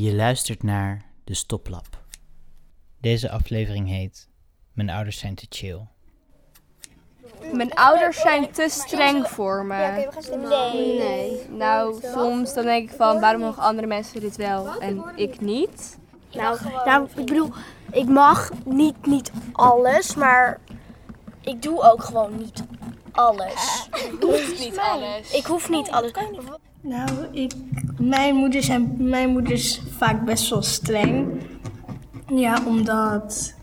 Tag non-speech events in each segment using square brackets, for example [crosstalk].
Je luistert naar de Stoplap. Deze aflevering heet Mijn ouders zijn te chill. Mijn ouders zijn te streng voor me. Nee. Nee. Nou, soms dan denk ik van waarom mogen andere mensen dit wel en ik niet? Nou, nou, ik bedoel, ik mag niet, niet alles, maar ik doe ook gewoon niet alles. [laughs] Niet alles. Ik hoef niet alles. Nou, ik, mijn, moeder zijn, mijn moeder is vaak best wel streng. Ja, omdat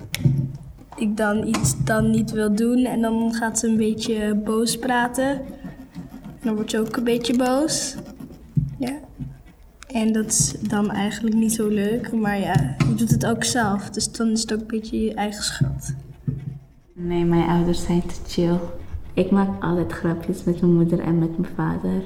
ik dan iets dan niet wil doen en dan gaat ze een beetje boos praten. En dan wordt ze ook een beetje boos. Ja. En dat is dan eigenlijk niet zo leuk, maar ja, je doet het ook zelf. Dus dan is het ook een beetje je eigen schuld. Nee, mijn ouders zijn te chill. Ik maak altijd grapjes met mijn moeder en met mijn vader.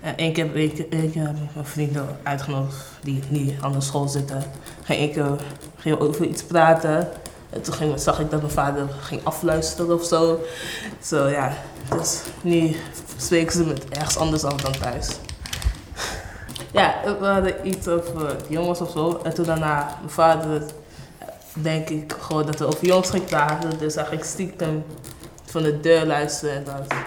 En één keer heb ik, ik heb mijn vrienden uitgenodigd die niet aan de school zitten. Ging ik eh, ging over iets praten. En toen ging, zag ik dat mijn vader ging afluisteren of zo. Zo ja, dus nu spreken ze met ergens anders af dan thuis. Ja, we hadden iets over jongens of zo. En toen daarna, mijn vader, denk ik gewoon dat er over jongens ging praten. Dus ging stiekem van de deur luisteren en dat.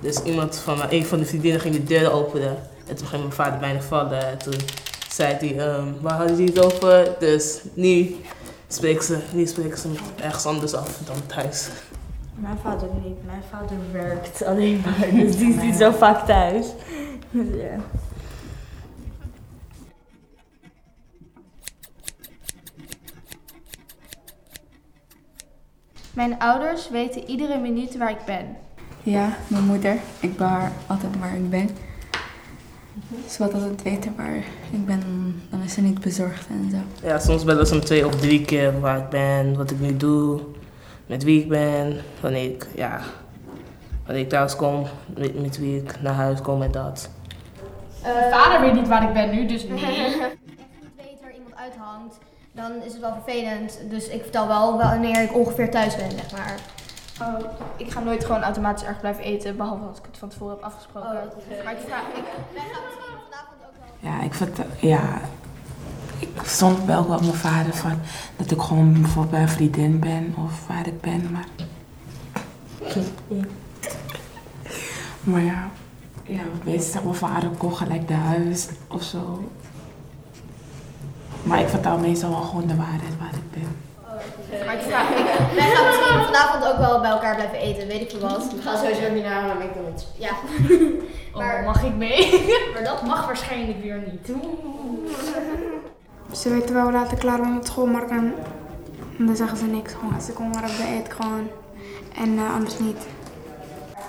Dus iemand van mijn, een van de vriendinnen ging de deur openen. En toen ging mijn vader bijna vallen. En toen zei hij, ehm, waar hadden jullie het over? Dus nu spreken ze, nu spreken ze ergens anders af dan thuis. Mijn vader niet. Mijn vader werkt alleen maar, dus die is niet zo vaak thuis. [laughs] Dus ja. Mijn ouders weten iedere minuut waar ik ben. Ja, mijn moeder. Ik bewaar altijd waar ik ben. Ze wil altijd weten waar ik ben, dan is ze niet bezorgd en zo. Ja, soms bellen ze me twee of drie keer waar ik ben, wat ik nu doe, met wie ik ben, wanneer ik, ja, wanneer ik thuis kom, met, met wie ik naar huis kom en dat. Mijn vader weet niet waar ik ben nu, dus nee. [laughs] weet waar iemand uithangt, dan is het wel vervelend. Dus ik vertel wel wanneer ik ongeveer thuis ben, zeg maar. Oh, ik ga nooit gewoon automatisch erg blijven eten, behalve als ik het van tevoren heb afgesproken. maar ik vraag, ik, Ja, ik vind, ja, ik stond wel wel mijn vader van dat ik gewoon bijvoorbeeld bij een vriendin ben of waar ik ben, maar. Maar ja, ja, meestal mijn vader kom gelijk naar huis of zo. Maar ik vertel meestal wel gewoon de waarheid waar ik ben. Maar ik vraag, wij gaan misschien vanavond ook wel bij elkaar blijven eten, weet ik veel wat. We gaan sowieso niet naar McDonald's. Ja. Maar [laughs] Maar, mag ik mee? [laughs] maar dat Mag waarschijnlijk weer niet. Ze weten wel laat ik klaar ben met school, maar dan, dan zeggen ze niks. Gewoon, als ik kom maar op de eet gewoon. En eh, anders niet.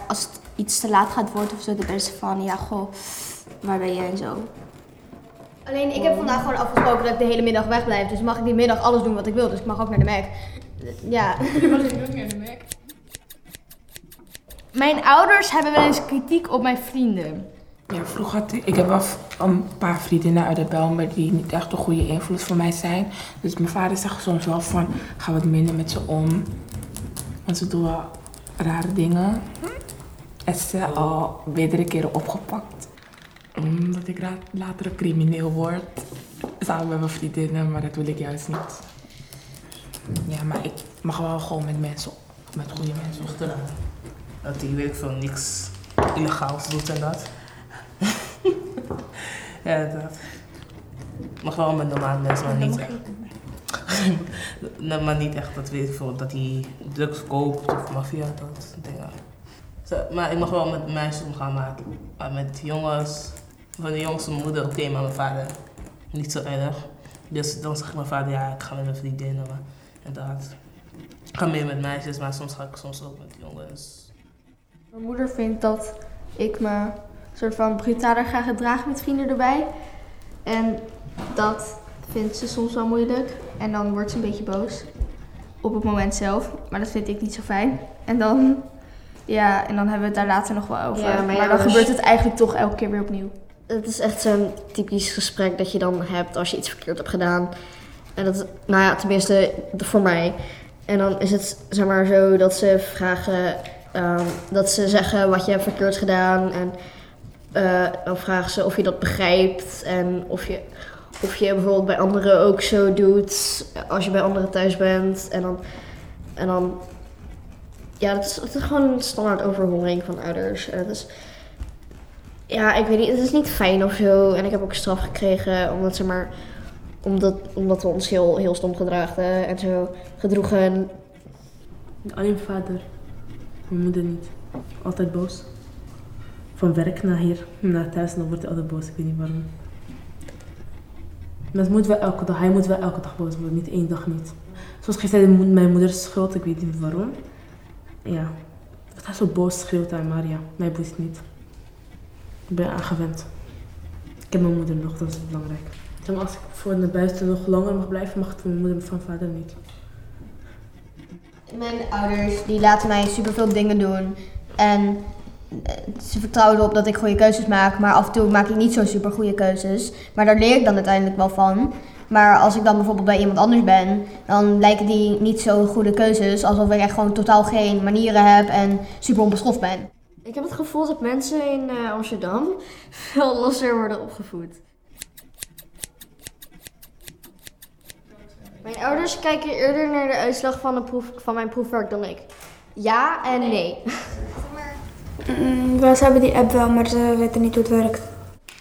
als het iets te laat gaat worden of zo, dan ben ze van, ja goh, waar ben je en zo. Alleen ik heb vandaag gewoon afgesproken dat ik de hele middag wegblijf. Dus mag ik die middag alles doen wat ik wil. Dus ik mag ook naar de Mac. Ja. [laughs] Mijn ouders hebben wel eens kritiek op mijn vrienden. Ja, vroeger had ik, ik heb wel een paar vriendinnen uit de bel, maar die niet echt een goede invloed voor mij zijn. Dus mijn vader zegt soms wel van, ga wat minder met ze om. Want ze doen wel rare dingen. En ze zijn al meerdere keren opgepakt. Omdat ik later een crimineel word. Samen met mijn vriendinnen, maar dat wil ik juist niet. Ja, maar ik mag wel gewoon met mensen, met goede mensen. Achteraan. Dat hij weet veel niks illegaals doet en dat. [laughs] ja, dat. Mag wel met normale mensen, maar niet echt. [laughs] Nee, maar niet echt dat weet ik veel, dat hij drugs koopt of maffia, dat dingen. Zo, maar ik mag wel met meisjes omgaan, maar met jongens, van de mijn moeder oké, maar mijn vader niet zo erg. Dus dan zegt mijn vader, ja, ik ga met mijn vriendinnen, maar inderdaad. Ik ga meer met meisjes, maar soms ga ik soms ook met jongens. Mijn moeder vindt dat ik me soort van brutaler ga gedragen met vrienden erbij. En dat vindt ze soms wel moeilijk. En dan wordt ze een beetje boos. Op het moment zelf. Maar dat vind ik niet zo fijn. En dan, ja, en dan hebben we het daar later nog wel over. Ja, maar dan dus- gebeurt het eigenlijk toch elke keer weer opnieuw. Het is echt zo'n typisch gesprek dat je dan hebt als je iets verkeerd hebt gedaan. En dat, nou ja, tenminste voor mij. En dan is het zeg maar zo dat ze vragen, ehm, dat ze zeggen wat je hebt verkeerd gedaan. En eh, dan vragen ze of je dat begrijpt en of je, of je bijvoorbeeld bij anderen ook zo doet als je bij anderen thuis bent. En dan, en dan ja, het is, het is gewoon een standaard overhoring van ouders. En het is, ja, ik weet niet, het is niet fijn of zo. En ik heb ook straf gekregen omdat, zeg maar, omdat, omdat we ons heel, heel stom gedraagden en zo gedroegen. Alleen vader. Mijn moeder niet. Altijd boos. Van werk naar hier, naar thuis dan wordt hij altijd boos. Ik weet niet waarom. Maar het moet wel elke dag. Hij moet wel elke dag boos worden. Niet één dag niet. Zoals gisteren mijn moeder schuld. Ik weet niet waarom. Ja. Dat hij zo boos schreeuwt aan Maria. Mij boeit niet. Ik ben aangewend. Ik heb mijn moeder nog. Dat is belangrijk. Maar, als ik voor naar buiten nog langer mag blijven, mag het van mijn moeder van vader niet. Mijn ouders die laten mij superveel dingen doen. En eh, ze vertrouwen erop dat ik goede keuzes maak. Maar af en toe maak ik niet zo super goede keuzes. Maar daar leer ik dan uiteindelijk wel van. Maar als ik dan bijvoorbeeld bij iemand anders ben, dan lijken die niet zo goede keuzes. Alsof ik echt gewoon totaal geen manieren heb en super onbeschoft ben. Ik heb het gevoel dat mensen in eh, Amsterdam [laughs] veel losser worden opgevoed. Mijn ouders kijken eerder naar de uitslag van, de proef, van mijn proefwerk dan ik. Ja en nee. Mm, wel, ze hebben die app wel, maar ze weten niet hoe het werkt.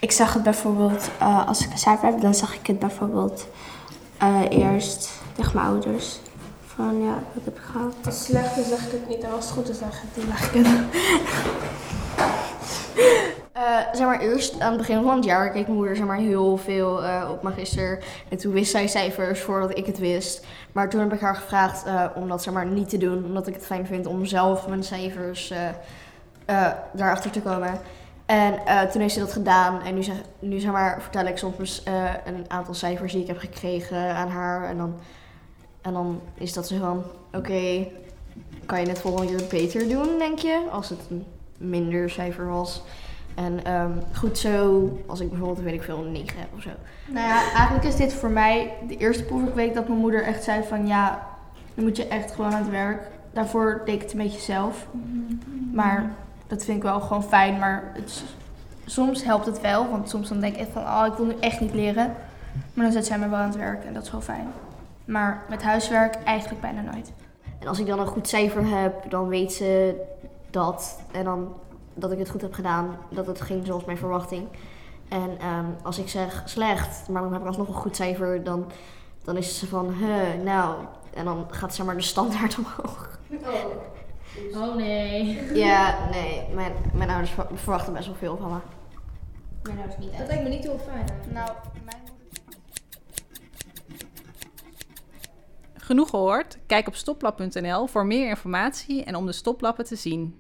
Ik zag het bijvoorbeeld, eh, als ik een cijfer heb, dan zag ik het bijvoorbeeld eh, eerst tegen mijn ouders. Van ja, dat heb ik gehad. Als slecht is, zeg ik het niet. En als het goed is, zeg ik het, dan leg ik het. Eh, zeg maar, eerst aan het begin van het jaar keek mijn moeder zeg maar, heel veel eh, op magister. En toen wist zij cijfers voordat ik het wist. Maar toen heb ik haar gevraagd eh, om dat zeg maar, niet te doen. Omdat ik het fijn vind om zelf mijn cijfers daarachter te komen. En toen heeft ze dat gedaan. En nu, zeg, nu zeg maar, vertel ik soms een aantal cijfers die ik heb gekregen aan haar. En dan, en dan is dat zo van, oké, kan je het volgende keer beter doen, denk je? Als het een minder cijfer was. En ehm, goed zo, als ik bijvoorbeeld, weet ik veel, een 9 heb of zo. Nou ja, eigenlijk is dit voor mij de eerste proefweek dat mijn moeder echt zei van ja, dan moet je echt gewoon aan het werk. Daarvoor deed ik het een beetje zelf. Maar dat vind ik wel gewoon fijn. Maar het soms helpt het wel, want soms dan denk ik echt van oh, ik wil nu echt niet leren. Maar dan zet zij me wel aan het werk en dat is wel fijn. Maar met huiswerk eigenlijk bijna nooit. En als ik dan een goed cijfer heb, dan weet ze dat. En dan dat ik het goed heb gedaan, dat het ging zoals mijn verwachting. En ehm, als ik zeg slecht, maar dan heb ik alsnog een goed cijfer, dan, dan is ze van, huh, nou. En dan gaat zeg maar de standaard [laughs] omhoog. Oh nee. Ja, nee, mijn, mijn ouders ver- verwachten best wel veel van me. Mijn ouders niet Dat lijkt me niet heel fijn. Nou, Genoeg gehoord? Kijk op stoplap.nl voor meer informatie en om de stoplappen te zien.